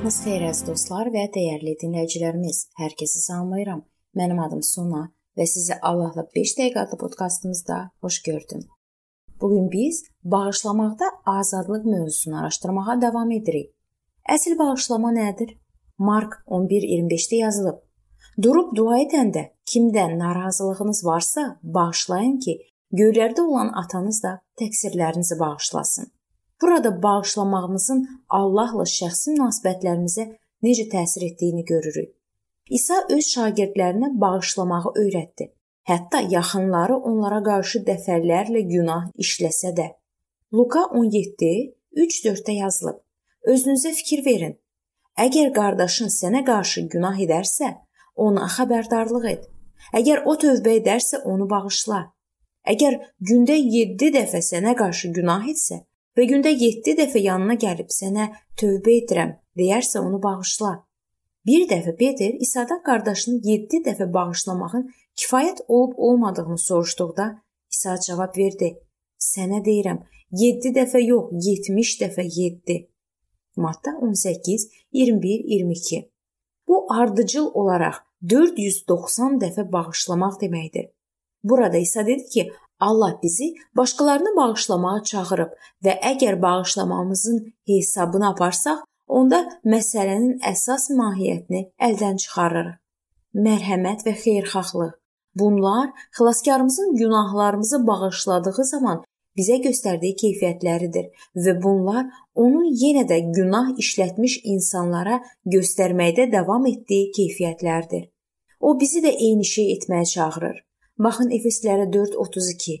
Sabahınız xeyir əziz dostlar və dəyərli dinləyicilərimiz. Hər kəsi salamlayıram. Mənim adım Sona və sizi Allahla 5 dəqiqə adlı podkastımızda xoş gördüm. Bu gün biz bağışlamaqda azadlıq mövzusunu araşdırmağa davam edirik. Əsl bağışlama nədir? Mark 11:25-də yazılıb. Durub dua edəndə kimdən narazılığınız varsa, bağışlayın ki, göylərdə olan atanız da təqsirlərinizi bağışlasın. Burada bağışlamağımızın Allahla şəxsi münasibətlərimizə necə təsir etdiyini görürük. İsa öz şagirdlərinə bağışlamağı öyrətdi. Hətta yaxınları onlara qarşı dəfələrlə günah işləsə də. Luka 17 3-4-də yazılıb. Özünüzə fikir verin. Əgər qardaşın sənə qarşı günah edərsə, ona xəbərdarlıq et. Əgər o tövbə edərsə, onu bağışla. Əgər gündə 7 dəfə sənə qarşı günah etsə, və gündə 7 dəfə yanına gəlib sənə tövbə edirəm deyərsə onu bağışla. Bir dəfə Peter İsa'dan qardaşını 7 dəfə bağışlamağın kifayət olub-olmadığını soruşduqda İsa cavab verdi: Sənə deyirəm, 7 dəfə yox, 70 dəfə 7. Matta 18 21 22. Bu ardıcıl olaraq 490 dəfə bağışlamaq deməkdir. Burada İsa dedi ki, Allah bizi başqalarını bağışlamağa çağırıb və əgər bağışlamamızın hesabını aparsaq, onda məsələnin əsas mahiyyətini əldən çıxarırıq. Mərhəmət və xeyirxahlıq. Bunlar xilaskarımızın günahlarımızı bağışladığı zaman bizə göstərdiyi keyfiyyətləridir və bunlar onun yenə də günah işlətmiş insanlara göstərməkdə davam etdiyi keyfiyyətlərdir. O bizi də eyni şey etməyə çağırır. Baxın Efeslərə 4:32.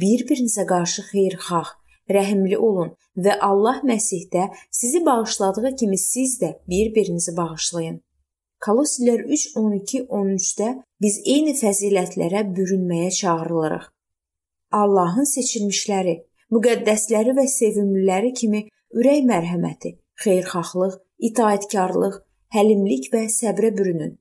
Bir-birinizə qarşı xeyirxah, rəhimli olun və Allah Məsihdə sizi bağışladığı kimi siz də bir-birinizi bağışlayın. Kolossilər 3:12-13-də biz eyni fəzilətlərə bürünməyə çağırılırıq. Allahın seçilmişləri, müqəddəsləri və sevimliləri kimi ürək mərhəməti, xeyirxahlıq, itaatkarlıq, həlimlik və səbrə bürünün.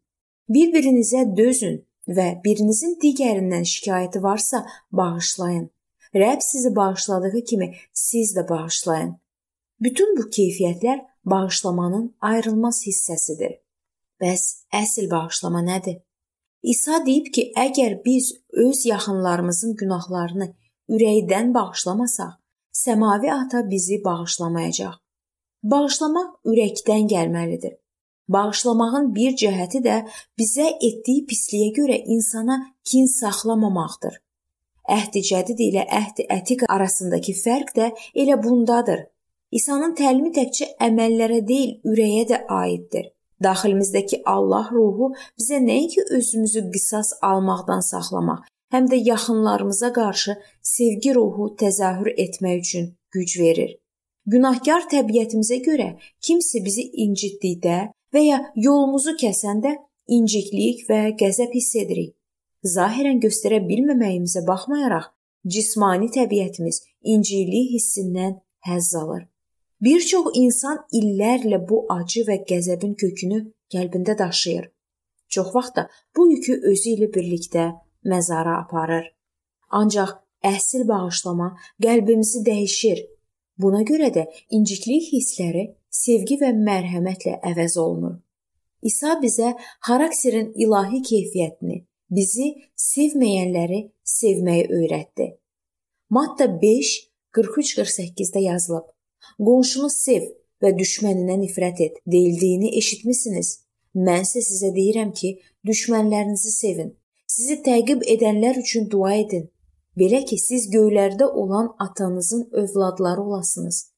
Bir-birinizə dözün və birinizin digərindən şikayəti varsa, bağışlayın. Rəbb sizi bağışladığı kimi siz də bağışlayın. Bütün bu keyfiyyətlər bağışlamanın ayrılmaz hissəsidir. Bəs əsl bağışlama nədir? İsa deyib ki, əgər biz öz yaxınlarımızın günahlarını ürəkdən bağışlamasaq, səmavi Ata bizi bağışlamayacaq. Bağışlamaq ürəkdən gəlməlidir. Bağışlamağın bir cəhəti də bizə etdiyi pisliyə görə insana kin saxlamamaqdır. Əhdi cədid ilə əhdi ətiq arasındakı fərq də elə bundadır. İsa'nın təlimi təkcə əməllərə deyil, ürəyə də aiddir. Daxilimizdəki Allah ruhu bizə nəinki özümüzü qisas almaqdan saxlamaq, həm də yaxınlarımıza qarşı sevgi ruhu təzahür etmək üçün güc verir. Günahkar təbiətimizə görə kimsə bizi incitdikdə və ya yolumuzu kəsəndə inciklik və qəzəb hiss edirik. Zahirən göstərə bilməməyimizə baxmayaraq, cismani təbiətimiz inciklik hissindən həzz alır. Bir çox insan illərlə bu acı və qəzəbin kökünü qəlbində daşıyır. Çox vaxt da bu yükü özü ilə birlikdə məzara aparır. Ancaq əsl bağışlama qəlbimizi dəyişir. Buna görə də inciklik hissləri sevgi və mərhəmətlə əvəz olunur. İsa bizə xarakterin ilahi keyfiyyətini, bizi sevməyənləri sevməyi öyrətdi. Matta 5 43-48-də yazılıb. Qonşunu sev və düşməninə nifrət et deyildiyini eşitmisiniz. Mən isə sizə deyirəm ki, düşmənlərinizi sevin. Sizi təqib edənlər üçün dua edin. Belə ki, siz göylərdə olan atanızın övladları olasınız.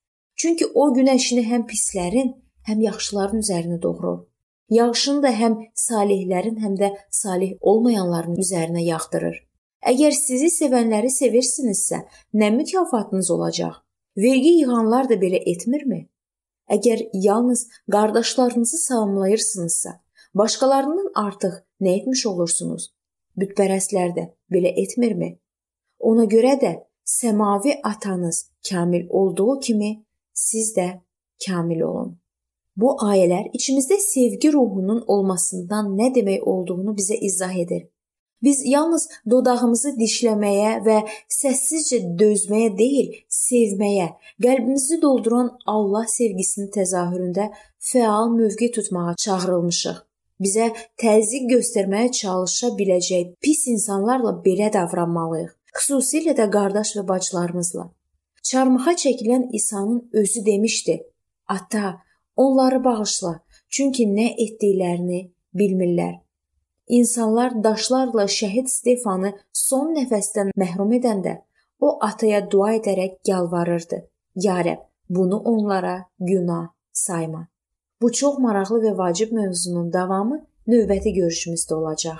Çünki o günəşini həm pislərin, həm yaxşıların üzərinə doğurur. Yağışını da həm salihlərin, həm də salih olmayanların üzərinə yağdırır. Əgər sizi sevənləri sevirsinizsə, nə mükafatınız olacaq? Vergi yığanlar da belə etmirmi? Əgər yalnız qardaşlarınızı salamlayırsınızsa, başqalarından artıq nə etmiş olursunuz? Bütpərəstlər də belə etmirmi? Ona görə də səmavi atanız kamil olduğu kimi siz də kamil olun. Bu ayələr içimizdə sevgi ruhunun olmasından nə demək olduğunu bizə izah edir. Biz yalnız dodağımızı dişləməyə və səssizcə dözməyə deyil, sevməyə, qəlbimizi dolduran Allah sevgisinin təzahüründə fəal mövqe tutmağa çağırılmışıq. Bizə təzyiq göstərməyə çalışa biləcək pis insanlarla belə davranmalıyıq. Xüsusilə də qardaş və bacılarımızla. Çarmıxa çəkilən İsa'nın özü demişdi: "Ata, onları bağışla, çünki nə etdiklərini bilmirlər." İnsanlar daşlarla şəhid Stefanı son nəfəsdən məhrum edəndə o ataya dua edərək yalvarırdı: "Ya Rəbb, bunu onlara günah sayma." Bu çox maraqlı və vacib mövzunun davamı növbəti görüşümüzdə olacaq.